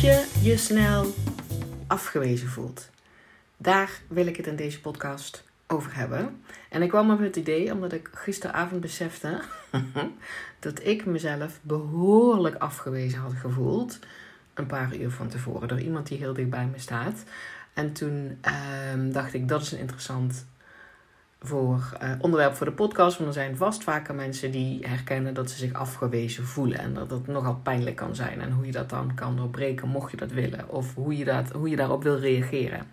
Als je je snel afgewezen voelt, daar wil ik het in deze podcast over hebben. En ik kwam op het idee omdat ik gisteravond besefte dat ik mezelf behoorlijk afgewezen had gevoeld. Een paar uur van tevoren door iemand die heel dicht bij me staat. En toen ehm, dacht ik dat is een interessant voor uh, onderwerp voor de podcast. Want er zijn vast vaker mensen die herkennen dat ze zich afgewezen voelen. En dat het nogal pijnlijk kan zijn. En hoe je dat dan kan doorbreken, mocht je dat willen. Of hoe je, dat, hoe je daarop wil reageren.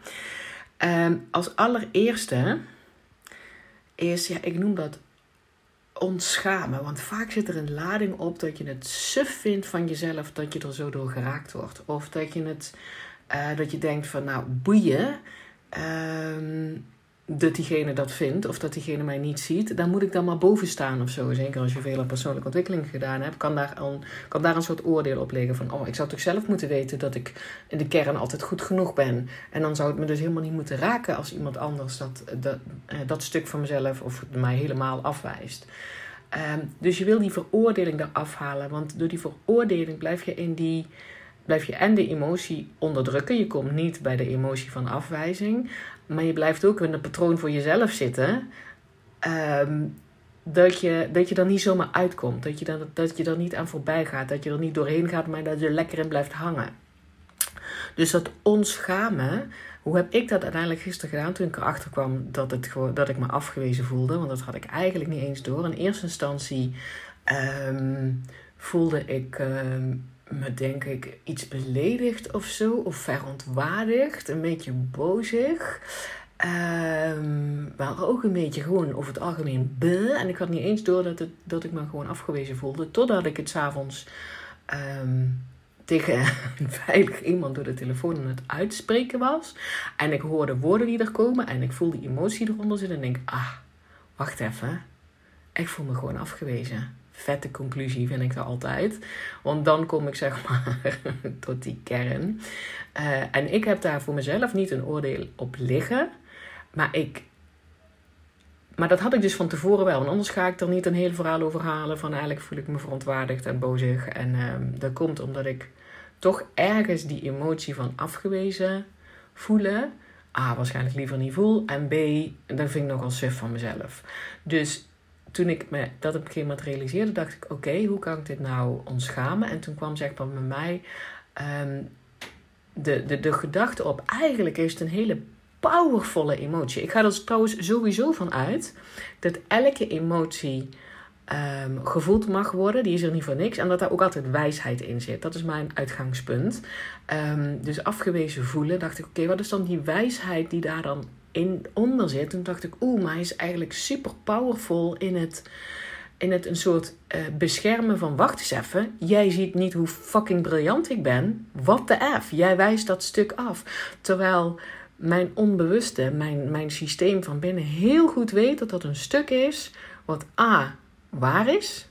Um, als allereerste is, ja, ik noem dat ontschamen. Want vaak zit er een lading op dat je het suf vindt van jezelf dat je er zo door geraakt wordt. Of dat je het, uh, dat je denkt van nou boeien. Um, dat diegene dat vindt of dat diegene mij niet ziet, dan moet ik dan maar boven staan of zo. Zeker als je veel persoonlijke ontwikkeling gedaan hebt, kan daar, een, kan daar een soort oordeel op liggen van, oh, ik zou toch zelf moeten weten dat ik in de kern altijd goed genoeg ben. En dan zou het me dus helemaal niet moeten raken als iemand anders dat, dat, eh, dat stuk van mezelf of mij helemaal afwijst. Um, dus je wil die veroordeling eraf halen, want door die veroordeling blijf je in die blijf je en de emotie onderdrukken. Je komt niet bij de emotie van afwijzing. Maar je blijft ook in een patroon voor jezelf zitten. Ehm, dat, je, dat je er niet zomaar uitkomt. Dat je, dan, dat je er niet aan voorbij gaat. Dat je er niet doorheen gaat, maar dat je er lekker in blijft hangen. Dus dat onschamen. Hoe heb ik dat uiteindelijk gisteren gedaan toen ik erachter kwam dat, het, dat ik me afgewezen voelde? Want dat had ik eigenlijk niet eens door. In eerste instantie um, voelde ik. Um, me denk ik iets beledigd of zo, of verontwaardigd, een beetje bozig. Um, maar ook een beetje gewoon over het algemeen bleh. En ik had niet eens door dat, dat ik me gewoon afgewezen voelde. Totdat ik het s'avonds um, tegen een veilig iemand door de telefoon aan het uitspreken was. En ik hoorde woorden die er komen. En ik voelde die emotie eronder zitten. En denk, ah, wacht even. Ik voel me gewoon afgewezen vette conclusie, vind ik dat altijd. Want dan kom ik zeg maar tot die kern. Uh, en ik heb daar voor mezelf niet een oordeel op liggen. Maar ik. Maar dat had ik dus van tevoren wel. Want anders ga ik er niet een heel verhaal over halen. Van eigenlijk voel ik me verontwaardigd en bozig. En uh, dat komt omdat ik toch ergens die emotie van afgewezen voelen. A, waarschijnlijk liever niet voel. En B, dat vind ik nogal suf van mezelf. Dus toen ik me dat op een gegeven moment realiseerde, dacht ik: oké, hoe kan ik dit nou ontschamen? En toen kwam zeg maar bij mij um, de, de, de gedachte op: eigenlijk is het een hele powervolle emotie. Ik ga er trouwens sowieso van uit dat elke emotie um, gevoeld mag worden. Die is er niet voor niks. En dat daar ook altijd wijsheid in zit. Dat is mijn uitgangspunt. Um, dus afgewezen voelen, dacht ik: oké, wat is dan die wijsheid die daar dan in, onder zit. Toen dacht ik, oeh, maar hij is eigenlijk super powerful in het, in het een soort uh, beschermen van, wacht eens even, jij ziet niet hoe fucking briljant ik ben. Wat de F, jij wijst dat stuk af. Terwijl mijn onbewuste, mijn, mijn systeem van binnen heel goed weet dat dat een stuk is wat A, waar is.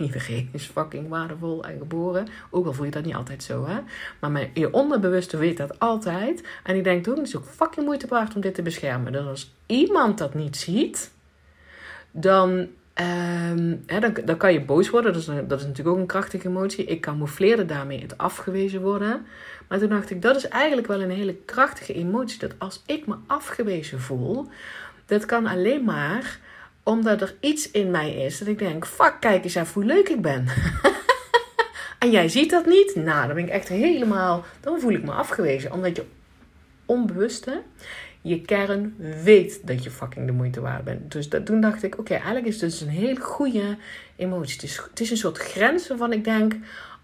Iedereen is fucking waardevol en geboren. Ook al voel je dat niet altijd zo, hè. Maar mijn, je onderbewuste weet dat altijd. En die denkt, ook, het is ook fucking moeite waard om dit te beschermen. Dus als iemand dat niet ziet, dan, ehm, dan, dan kan je boos worden. Dat is, dat is natuurlijk ook een krachtige emotie. Ik camoufleerde daarmee het afgewezen worden. Maar toen dacht ik, dat is eigenlijk wel een hele krachtige emotie. Dat als ik me afgewezen voel, dat kan alleen maar omdat er iets in mij is dat ik denk: fuck, kijk eens even hoe leuk ik ben. en jij ziet dat niet? Nou, dan ben ik echt helemaal. Dan voel ik me afgewezen. Omdat je onbewuste, je kern weet dat je fucking de moeite waard bent. Dus dat, toen dacht ik: oké, eigenlijk is het dus een hele goede emotie. Het is, het is een soort grens waarvan ik denk: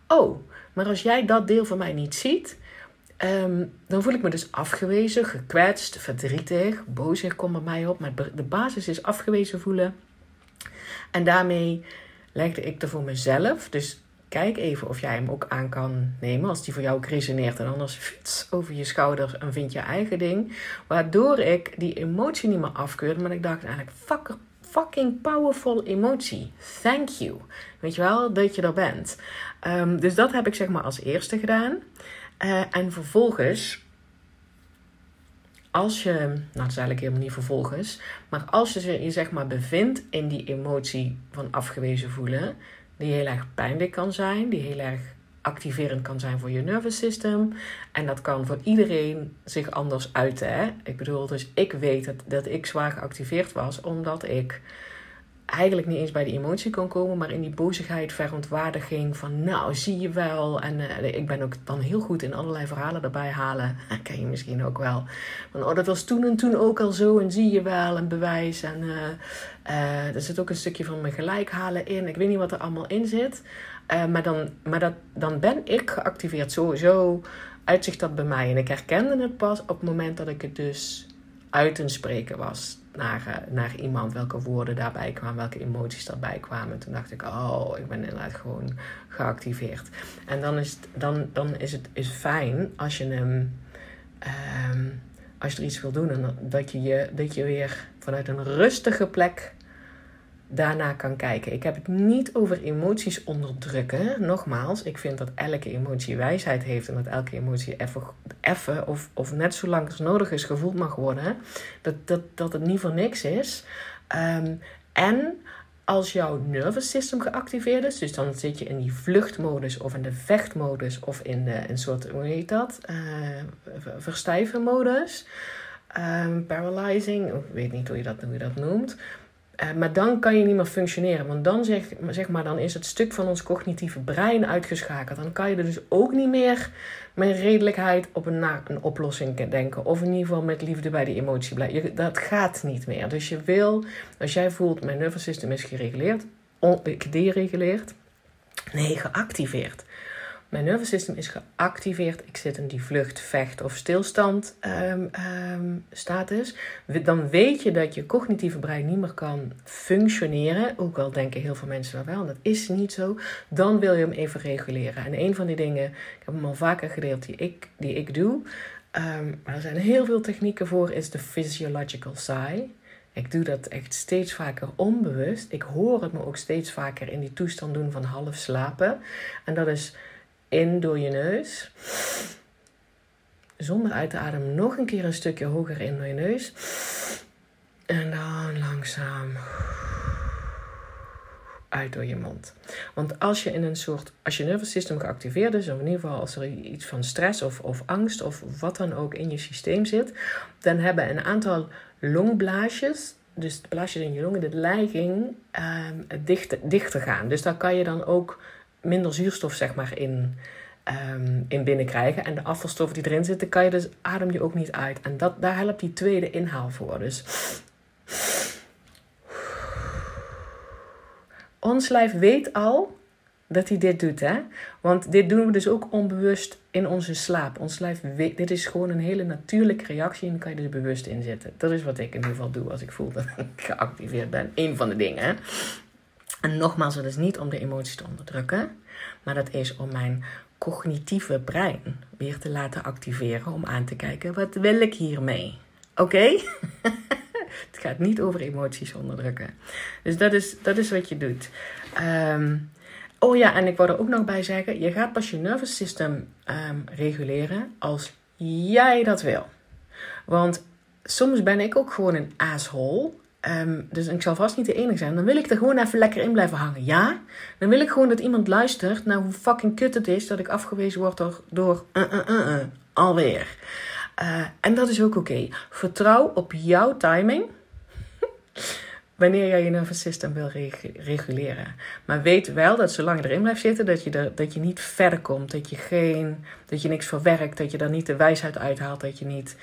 oh, maar als jij dat deel van mij niet ziet Um, dan voel ik me dus afgewezen, gekwetst, verdrietig, bozig komt bij mij op. Maar de basis is afgewezen voelen. En daarmee legde ik er voor mezelf. Dus kijk even of jij hem ook aan kan nemen. Als die voor jou ook resoneert. En anders fiets over je schouders en vind je eigen ding. Waardoor ik die emotie niet meer afkeurde. Maar ik dacht eigenlijk, fuck, fucking powerful emotie. Thank you. Weet je wel, dat je er bent. Um, dus dat heb ik zeg maar als eerste gedaan. Uh, en vervolgens, als je, nou dat is eigenlijk helemaal niet vervolgens, maar als je je zeg maar bevindt in die emotie van afgewezen voelen, die heel erg pijnlijk kan zijn, die heel erg activerend kan zijn voor je nervous system. En dat kan voor iedereen zich anders uiten. Hè? Ik bedoel, dus ik weet dat ik zwaar geactiveerd was, omdat ik eigenlijk niet eens bij die emotie kon komen, maar in die bozigheid, verontwaardiging van nou zie je wel. En uh, ik ben ook dan heel goed in allerlei verhalen erbij halen. Ken je misschien ook wel. Van oh dat was toen en toen ook al zo en zie je wel en bewijs. En uh, er zit ook een stukje van mijn gelijk halen in. Ik weet niet wat er allemaal in zit. maar dan, maar dat, dan ben ik geactiveerd sowieso. Uitzicht dat bij mij. En ik herkende het pas op het moment dat ik het dus uit een spreken was naar, uh, naar iemand, welke woorden daarbij kwamen, welke emoties daarbij kwamen. Toen dacht ik, oh, ik ben inderdaad gewoon geactiveerd. En dan is het, dan, dan is het is fijn als je hem, um, als je er iets wil doen, en dat je, je, dat je weer vanuit een rustige plek daarna kan kijken. Ik heb het niet over emoties onderdrukken. Nogmaals, ik vind dat elke emotie wijsheid heeft en dat elke emotie even, even of, of net zo lang als nodig is gevoeld mag worden. Dat, dat, dat het niet voor niks is. Um, en als jouw nervous system geactiveerd is, dus dan zit je in die vluchtmodus of in de vechtmodus of in de, een soort, hoe heet dat? Uh, verstijven modus. Um, paralyzing, ik weet niet hoe je dat, hoe je dat noemt. Uh, maar dan kan je niet meer functioneren. Want dan, zeg, zeg maar, dan is het stuk van ons cognitieve brein uitgeschakeld. Dan kan je er dus ook niet meer met redelijkheid op een, een oplossing denken. Of in ieder geval met liefde bij die emotie blijven. dat gaat niet meer. Dus je wil, als jij voelt, mijn nervous system is gereguleerd, gedereguleerd. Nee, geactiveerd. Mijn nervous system is geactiveerd. Ik zit in die vlucht, vecht of stilstand um, um, status. Dan weet je dat je cognitieve brein niet meer kan functioneren. Ook al denken heel veel mensen dat wel. dat is niet zo. Dan wil je hem even reguleren. En een van die dingen, ik heb hem al vaker gedeeld, die ik, die ik doe. Um, maar er zijn heel veel technieken voor, is de physiological sigh. Ik doe dat echt steeds vaker onbewust. Ik hoor het me ook steeds vaker in die toestand doen van half slapen. En dat is in door je neus. Zonder uit te ademen nog een keer een stukje hoger in door je neus. En dan langzaam uit door je mond. Want als je in een soort, als je nervous system geactiveerd is, of in ieder geval als er iets van stress of, of angst of wat dan ook in je systeem zit, dan hebben een aantal longblaasjes, dus de blaasjes in je longen, de um, dichter, dichter gaan. Dus daar kan je dan ook minder zuurstof zeg maar, in, um, in binnenkrijgen. En de afvalstoffen die erin zitten, kan je dus, adem je ook niet uit. En dat, daar helpt die tweede inhaal voor. Dus ons lijf weet al dat hij dit doet, hè? Want dit doen we dus ook onbewust in onze slaap. Ons lijf weet, dit is gewoon een hele natuurlijke reactie en kan je dus bewust in zitten. Dat is wat ik in ieder geval doe als ik voel dat ik geactiveerd ben. Eén van de dingen, hè? En nogmaals, het is niet om de emoties te onderdrukken, maar dat is om mijn cognitieve brein weer te laten activeren om aan te kijken wat wil ik hiermee. Oké? het gaat niet over emoties onderdrukken. Dus dat is, dat is wat je doet. Um, oh ja, en ik wil er ook nog bij zeggen: je gaat pas je nervous system um, reguleren als jij dat wil. Want soms ben ik ook gewoon een asshole Ehm, dus ik zal vast niet de enige zijn. Dan wil ik er gewoon even lekker in blijven hangen. Ja? Dan wil ik gewoon dat iemand luistert naar hoe fucking kut het is dat ik afgewezen word door, uh, uh, uh, alweer. en dat is ook oké. Vertrouw op jouw timing. wanneer jij je nervous system wil reguleren. Maar weet wel dat zolang je erin blijft zitten, dat je, dat je niet verder komt. Dat je, geen, dat je niks verwerkt. Dat je daar niet de wijsheid uithaalt. Dat je niet,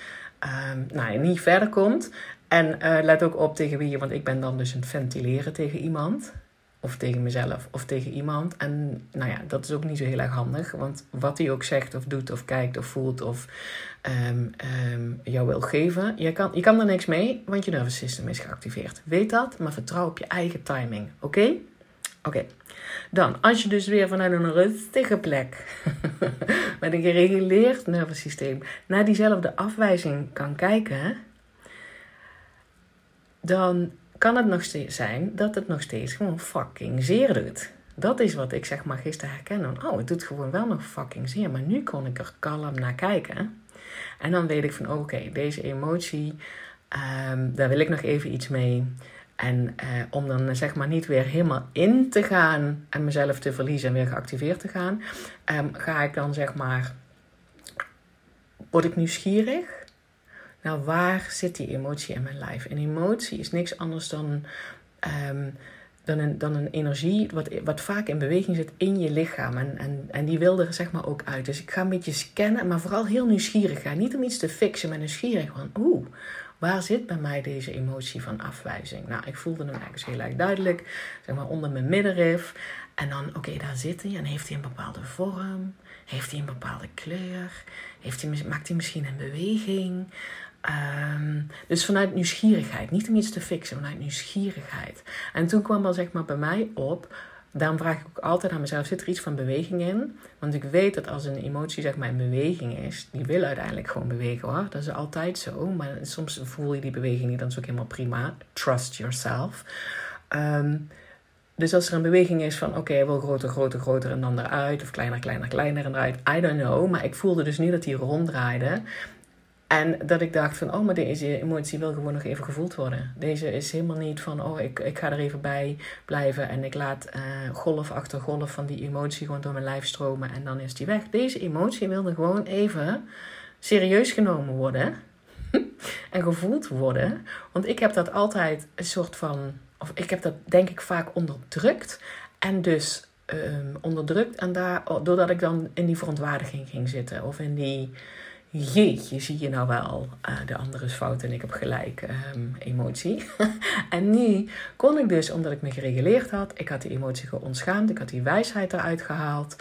um, nou, niet verder komt. En uh, let ook op tegen wie je, want ik ben dan dus een ventileren tegen iemand. Of tegen mezelf of tegen iemand. En nou ja, dat is ook niet zo heel erg handig. Want wat hij ook zegt of doet of kijkt of voelt of um, um, jou wil geven. Je kan, je kan er niks mee, want je nervous system is geactiveerd. Weet dat, maar vertrouw op je eigen timing. Oké? Oké. Dan, als je dus weer vanuit een rustige plek met een gereguleerd nervous systeem naar diezelfde afwijzing kan kijken dan kan het nog steeds zijn dat het nog steeds gewoon fucking zeer doet. Dat is wat ik zeg maar gisteren herkennen. Oh, het doet gewoon wel nog fucking zeer. Maar nu kon ik er kalm naar kijken. En dan weet ik van, oké, deze emotie, um, daar wil ik nog even iets mee. En eh, om dan zeg maar niet weer helemaal in te gaan en mezelf te verliezen en weer geactiveerd te gaan, ehm, ga ik dan zeg maar, word ik nieuwsgierig? Nou, waar zit die emotie in mijn lijf? En emotie is niks anders dan ehm, dan een, dan een energie wat, wat vaak in beweging zit in je lichaam. En, en, en die wil er zeg maar ook uit. Dus ik ga een beetje scannen, maar vooral heel nieuwsgierig gaan. Niet om iets te fixen, maar nieuwsgierig van oeh, waar zit bij mij deze emotie van afwijzing? Nou, ik voelde hem eigenlijk heel erg duidelijk, zeg maar onder mijn middenrif. En dan, oké, daar zit hij. En heeft hij een bepaalde vorm? Heeft hij een bepaalde kleur? Heeft hij, maakt hij misschien een beweging? Ehm, dus vanuit nieuwsgierigheid, niet om iets te fixen, vanuit nieuwsgierigheid. En toen kwam wel zeg maar bij mij op, daarom vraag ik ook altijd aan mezelf, zit er iets van beweging in? Want ik weet dat als een emotie zeg maar in beweging is, die wil uiteindelijk gewoon bewegen hoor. Dat is altijd zo, maar soms voel je die beweging niet, dan is ook helemaal prima. Trust yourself. Ehm, dus als er een beweging is van oké, okay, wil groter, groter, groter en dan eruit, of kleiner, kleiner, kleiner en eruit, I don't know. Maar ik voelde dus nu dat die ronddraaide. En dat ik dacht van, oh, maar deze emotie wil gewoon nog even gevoeld worden. Deze is helemaal niet van, oh, ik, ik ga er even bij blijven en ik laat uh, golf achter golf van die emotie gewoon door mijn lijf stromen en dan is die weg. Deze emotie wilde gewoon even serieus genomen worden en gevoeld worden. Want ik heb dat altijd een soort van, of ik heb dat denk ik vaak onderdrukt. En dus um, onderdrukt en daar, doordat ik dan in die verontwaardiging ging zitten of in die jeetje, zie je nou wel, uh, de andere is fout en ik heb gelijk um, emotie. en nu kon ik dus, omdat ik me gereguleerd had, ik had die emotie geontschaamd, ik had die wijsheid eruit gehaald.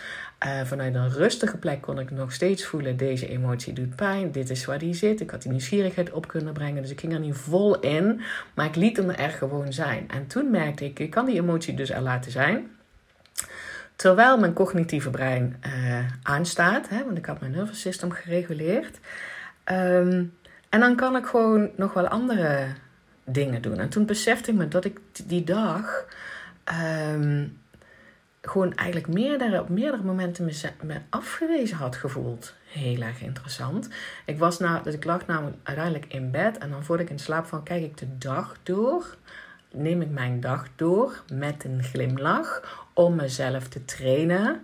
Uh, vanuit een rustige plek kon ik nog steeds voelen, deze emotie doet pijn, dit is waar die zit. Ik had die nieuwsgierigheid op kunnen brengen, dus ik ging er niet vol in, maar ik liet hem er gewoon zijn. En toen merkte ik, ik kan die emotie dus er laten zijn. Terwijl mijn cognitieve brein uh, aanstaat, hè, want ik had mijn nervous system gereguleerd. Um, en dan kan ik gewoon nog wel andere dingen doen. En toen besefte ik me dat ik die dag um, gewoon eigenlijk meerdere, op meerdere momenten me, me, afgewezen had gevoeld. Heel erg interessant. Ik, was na, dus ik lag namelijk uiteindelijk in bed en dan voordat ik in slaap van kijk ik de dag door. Neem ik mijn dag door met een glimlach om mezelf te trainen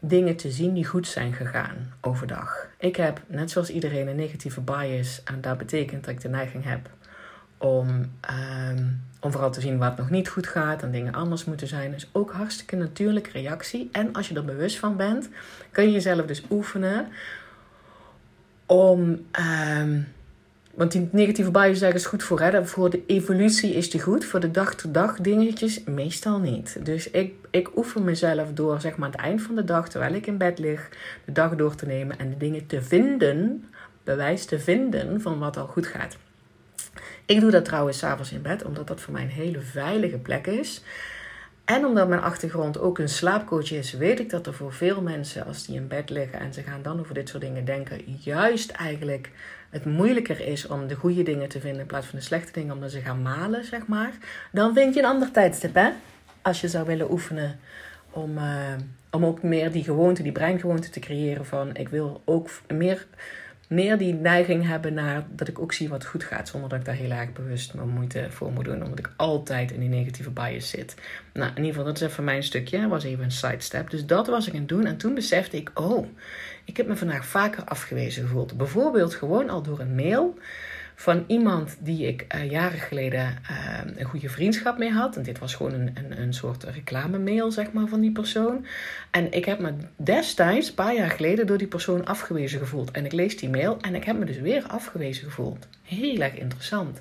dingen te zien die goed zijn gegaan overdag. Ik heb, net zoals iedereen, een negatieve bias. En dat betekent dat ik de neiging heb om, um, om vooral te zien wat nog niet goed gaat en dingen anders moeten zijn. is ook hartstikke natuurlijke reactie. En als je er bewust van bent, kun je jezelf dus oefenen om. Um, want die negatieve bias is goed voor. Hè? Voor de evolutie is die goed. Voor de dag-to-dag dingetjes meestal niet. Dus ik, ik oefen mezelf door zeg maar, het eind van de dag, terwijl ik in bed lig, de dag door te nemen en de dingen te vinden, bewijs te vinden van wat al goed gaat. Ik doe dat trouwens s'avonds in bed, omdat dat voor mij een hele veilige plek is. En omdat mijn achtergrond ook een slaapcoach is, weet ik dat er voor veel mensen, als die in bed liggen en ze gaan dan over dit soort dingen denken, juist eigenlijk het moeilijker is om de goede dingen te vinden in plaats van de slechte dingen, omdat ze gaan malen, zeg maar. Dan vind je een ander tijdstip, hè? Als je zou willen oefenen om, uh, om ook meer die gewoonte, die breingewoonte te creëren van ik wil ook meer meer die neiging hebben naar dat ik ook zie wat goed gaat. Zonder dat ik daar heel erg bewust mijn moeite voor moet doen. Omdat ik altijd in die negatieve bias zit. Nou, in ieder geval, dat is even mijn stukje. Was even een sidestep. Dus dat was ik aan het doen. En toen besefte ik, oh, ik heb me vandaag vaker afgewezen gevoeld. Bijvoorbeeld gewoon al door een mail van iemand die ik uh, jaren geleden uh, een goede vriendschap mee had. En dit was gewoon een, een, een soort reclame-mail, zeg maar, van die persoon. En ik heb me destijds, een paar jaar geleden, door die persoon afgewezen gevoeld. En ik lees die mail en ik heb me dus weer afgewezen gevoeld. Heel erg interessant.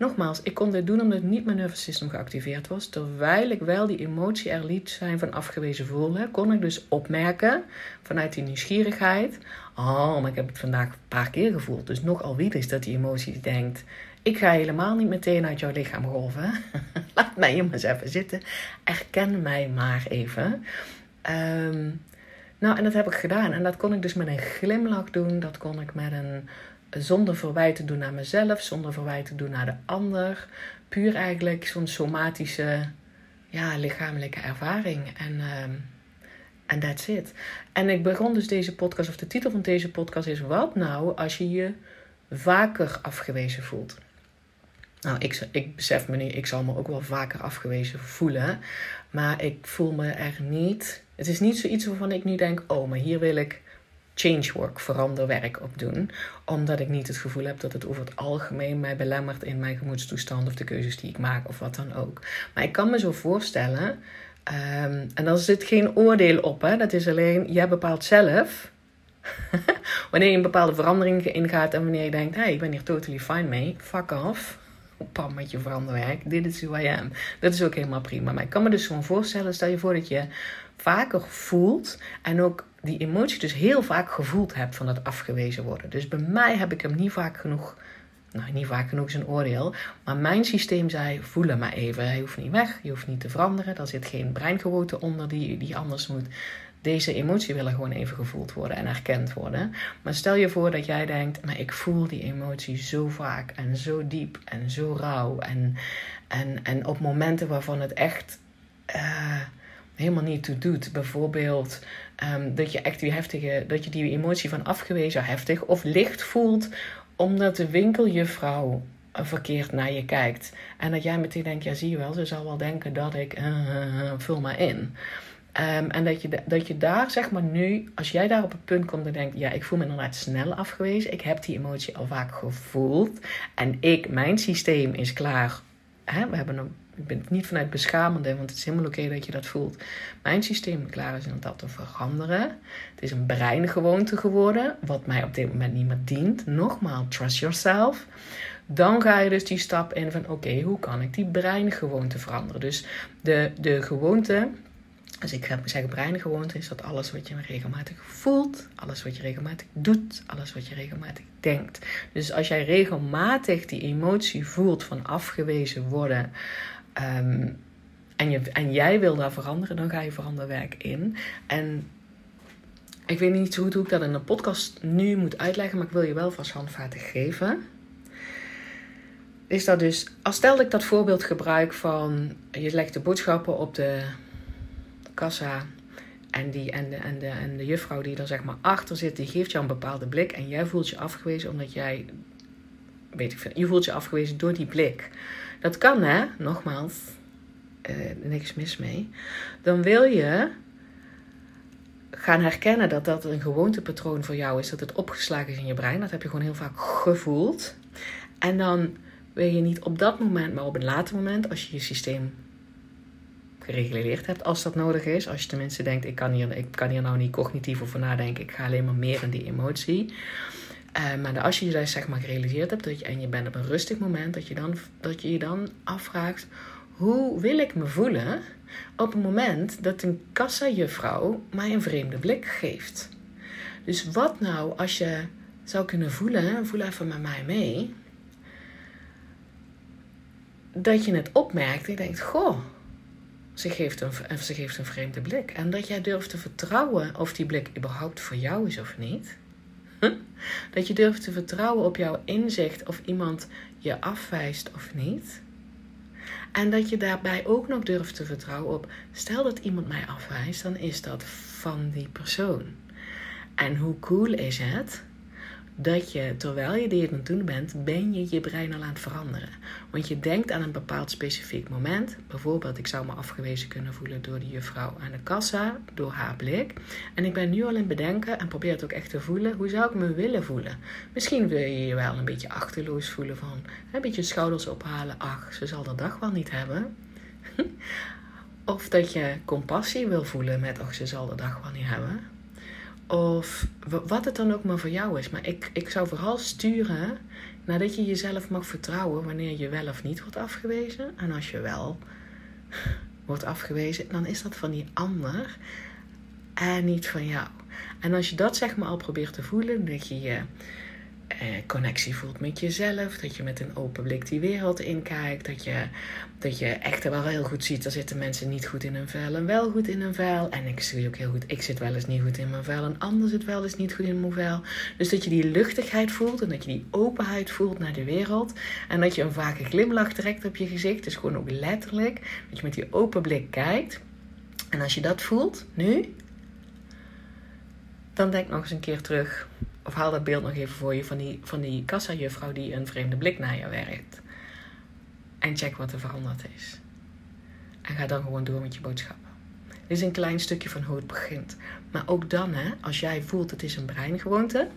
Nogmaals, ik kon dit doen omdat niet mijn nervous system geactiveerd was. Terwijl ik wel die emotie er liet zijn van afgewezen voelen, kon ik dus opmerken vanuit die nieuwsgierigheid. Oh, maar ik heb het vandaag een paar keer gevoeld. Dus nogal wie is dat die emotie denkt. Ik ga helemaal niet meteen uit jouw lichaam golven. Laat mij hier maar eens even zitten. Erken mij maar even. Ehm, nou, en dat heb ik gedaan. En dat kon ik dus met een glimlach doen. Dat kon ik met een zonder verwijten doen naar mezelf, zonder verwijten doen naar de ander. Puur eigenlijk zo'n somatische, ja, lichamelijke ervaring. En en um, that's it. En ik begon dus deze podcast, of de titel van deze podcast is: Wat nou als je je vaker afgewezen voelt? Nou, ik, ik besef me nu, ik zal me ook wel vaker afgewezen voelen. Maar ik voel me er niet. Het is niet zoiets waarvan ik nu denk: oh, maar hier wil ik change work, veranderwerk op doen. Omdat ik niet het gevoel heb dat het over het algemeen mij belemmert in mijn gemoedstoestand of de keuzes die ik maak of wat dan ook. Maar ik kan me zo voorstellen, um, en daar zit geen oordeel op, hè, dat is alleen, jij bepaalt zelf. wanneer je een bepaalde verandering ingaat en wanneer je denkt: hey, ik ben hier totally fine mee, fuck off pam met je veranderwerk. Dit is who I am. Dat is ook helemaal prima. Maar ik kan me dus gewoon voorstellen, stel je voor dat je vaker voelt en ook die emotie dus heel vaak gevoeld hebt van het afgewezen worden. Dus bij mij heb ik hem niet vaak genoeg, nou niet vaak genoeg is een oordeel, maar mijn systeem zei voel hem maar even. Je hoeft niet weg, je hoeft niet te veranderen. Er zit geen breingewoonte onder die, die anders moet. Deze emotie willen gewoon even gevoeld worden en erkend worden. Maar stel je voor dat jij denkt, maar ik voel die emotie zo vaak en zo diep en zo rauw. En, en, en op momenten waarvan het echt... Uh, helemaal niet toe doet. Bijvoorbeeld um, dat je echt die heftige, dat je die emotie van afgewezen heftig of licht voelt, omdat de winkeljuffrouw verkeerd naar je kijkt. En dat jij meteen denkt, ja zie je wel, ze zal wel denken dat ik, uh, uh, vul maar in. Um, en dat je, dat je daar, zeg maar nu, als jij daar op het punt komt en denkt, ja, ik voel me inderdaad snel afgewezen. Ik heb die emotie al vaak gevoeld. En ik, mijn systeem is klaar. Hè, we hebben een ik ben het niet vanuit beschamende, want het is helemaal oké dat je dat voelt. Mijn systeem klaar is om dat te veranderen. Het is een breingewoonte geworden, wat mij op dit moment niet meer dient. Nogmaals, trust yourself. Dan ga je dus die stap in van oké, hoe kan ik die breingewoonte veranderen? Dus de, de gewoonte, als ik ga zeggen breingewoonte, is dat alles wat je regelmatig voelt, alles wat je regelmatig doet, alles wat je regelmatig denkt. Dus als jij regelmatig die emotie voelt van afgewezen worden, Ehm, en, je, en jij wil daar veranderen, dan ga je veranderwerk in. En ik weet niet zo goed hoe ik dat in een podcast nu moet uitleggen, maar ik wil je wel vast handvaten geven. Is dat dus, als stel ik dat voorbeeld gebruik van je legt de boodschappen op de kassa en, die, en, de, en, de, en de juffrouw die er zeg maar achter zit, die geeft jou een bepaalde blik en jij voelt je afgewezen omdat jij, weet ik veel, je voelt je afgewezen door die blik. Dat kan hè, nogmaals, uh, niks mis mee. Dan wil je gaan herkennen dat dat een gewoontepatroon voor jou is, dat het opgeslagen is in je brein. Dat heb je gewoon heel vaak gevoeld. En dan wil je niet op dat moment, maar op een later moment, als je je systeem gereguleerd hebt, als dat nodig is. Als je tenminste denkt, ik kan hier, ik kan hier nou niet cognitief over nadenken, ik ga alleen maar meer in die emotie. Uh, maar als je je zeg maar gerealiseerd hebt dat je, en je bent op een rustig moment, dat je, dan, dat je je dan afvraagt: hoe wil ik me voelen op het moment dat een kassa-juffrouw mij een vreemde blik geeft? Dus wat nou als je zou kunnen voelen, voel even met mij mee, dat je het opmerkt en je denkt: goh. Ze geeft, een, ze geeft een vreemde blik. En dat jij durft te vertrouwen of die blik überhaupt voor jou is of niet. Dat je durft te vertrouwen op jouw inzicht of iemand je afwijst of niet. En dat je daarbij ook nog durft te vertrouwen op, stel dat iemand mij afwijst, dan is dat van die persoon. En hoe cool is het dat je, terwijl je dit aan het doen bent, ben je je brein al aan het veranderen. Want je denkt aan een bepaald specifiek moment. Bijvoorbeeld, ik zou me afgewezen kunnen voelen door die juffrouw aan de kassa, door haar blik. En ik ben nu al in bedenken en probeer het ook echt te voelen. Hoe zou ik me willen voelen? Misschien wil je je wel een beetje achterloos voelen van, een beetje schouders ophalen. Ach, ze zal de dag wel niet hebben. of dat je compassie wil voelen met, ach, ze zal de dag wel niet hebben. Of wat het dan ook maar voor jou is. Maar ik, ik zou vooral sturen nadat je jezelf mag vertrouwen wanneer je wel of niet wordt afgewezen. En als je wel wordt afgewezen, dan is dat van die ander en niet van jou. En als je dat zeg maar al probeert te voelen, dat je je connectie voelt met jezelf. Dat je met een open blik die wereld inkijkt. Dat je, dat je echt wel heel goed ziet. Er zitten mensen niet goed in hun vel en wel goed in hun vel. En ik zie ook heel goed. Ik zit wel eens niet goed in mijn vel. En anders zit wel eens niet goed in mijn vel. Dus dat je die luchtigheid voelt. En dat je die openheid voelt naar de wereld. En dat je een vage glimlach trekt op je gezicht. Dus gewoon ook letterlijk. Dat je met die open blik kijkt. En als je dat voelt, nu. Dan denk nog eens een keer terug of haal dat beeld nog even voor je van die, van die kassa-juffrouw die een vreemde blik naar je werkt. En check wat er veranderd is. En ga dan gewoon door met je boodschappen. Dit is een klein stukje van hoe het begint. Maar ook dan, hè, als jij voelt het is een breingewoonte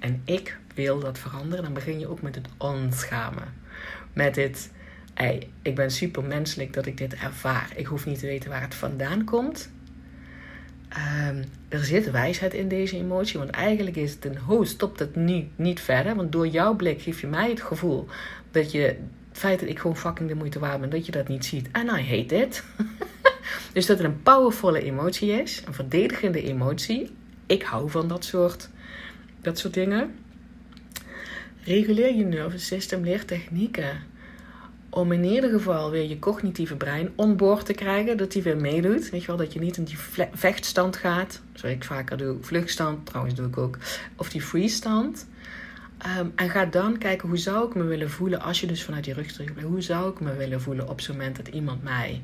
en ik wil dat veranderen, dan begin je ook met het onschamen. Met dit, hey, ik ben super menselijk dat ik dit ervaar. Ik hoef niet te weten waar het vandaan komt. Um, er zit wijsheid in deze emotie, want eigenlijk is het een ho, stopt het niet, niet verder. Want door jouw blik geef je mij het gevoel dat je het feit dat ik gewoon fucking de moeite waard ben, dat je dat niet ziet. En I hate it. dus dat het een powervolle emotie is, een verdedigende emotie. Ik hou van dat soort, dat soort dingen. Reguleer je nervous system, leer technieken om in ieder geval weer je cognitieve brein onboord te krijgen, dat die weer meedoet. Weet je wel, dat je niet in die vechtstand gaat, zoals ik vaker doe, vluchtstand, trouwens doe ik ook, of die freestand. Um, en ga dan kijken, hoe zou ik me willen voelen als je dus vanuit je rug terug Hoe zou ik me willen voelen op zo'n moment dat iemand mij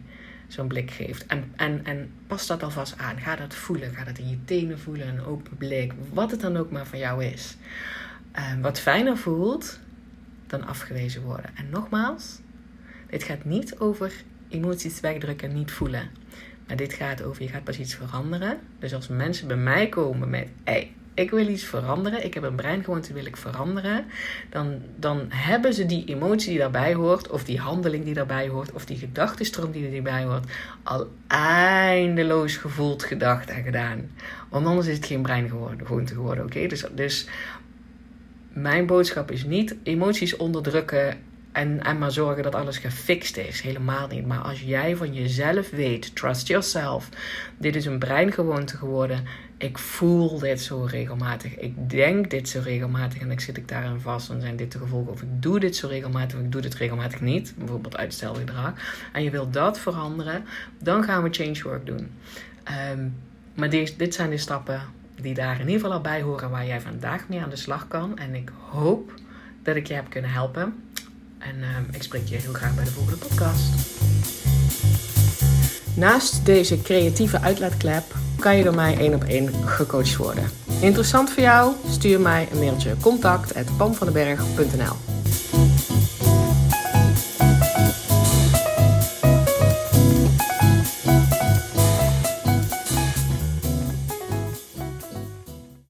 zo'n blik geeft? En, en, en pas dat alvast aan. Ga dat voelen. Ga dat in je tenen voelen, een open blik. Wat het dan ook maar van jou is. Um, wat fijner voelt dan afgewezen worden. En nogmaals, dit gaat niet over emoties wegdrukken en niet voelen. Maar dit gaat over, je gaat pas iets veranderen. Dus als mensen bij mij komen met, hey, ik wil iets veranderen, ik heb een breingewoonte, wil ik veranderen. Dan, dan hebben ze die emotie die daarbij hoort, of die handeling die daarbij hoort, of die gedachtenstroom die erbij hoort, al eindeloos gevoeld, gedacht en gedaan. Want anders is het geen breingewoonte geworden, oké? Dus, dus mijn boodschap is niet emoties onderdrukken en, en maar zorgen dat alles gefixt is. Helemaal niet. Maar als jij van jezelf weet, trust yourself. Dit is een breingewoonte geworden. Ik voel dit zo regelmatig. Ik denk dit zo regelmatig en ik zit ik daarin vast. Dan zijn dit de gevolgen. Of ik doe dit zo regelmatig of ik doe dit regelmatig niet. Bijvoorbeeld uitstelgedrag. En je wilt dat veranderen. Dan gaan we change work doen. Ehm, maar dit, dit zijn de stappen die daar in ieder geval al bij horen. Waar jij vandaag mee aan de slag kan. En ik hoop dat ik je heb kunnen helpen. En uh, ik spreek je heel graag bij de volgende podcast. Naast deze creatieve uitlaatklep kan je door mij één op één gecoacht worden. Interessant voor jou? Stuur mij een mailtje contact@pamvandenberg.nl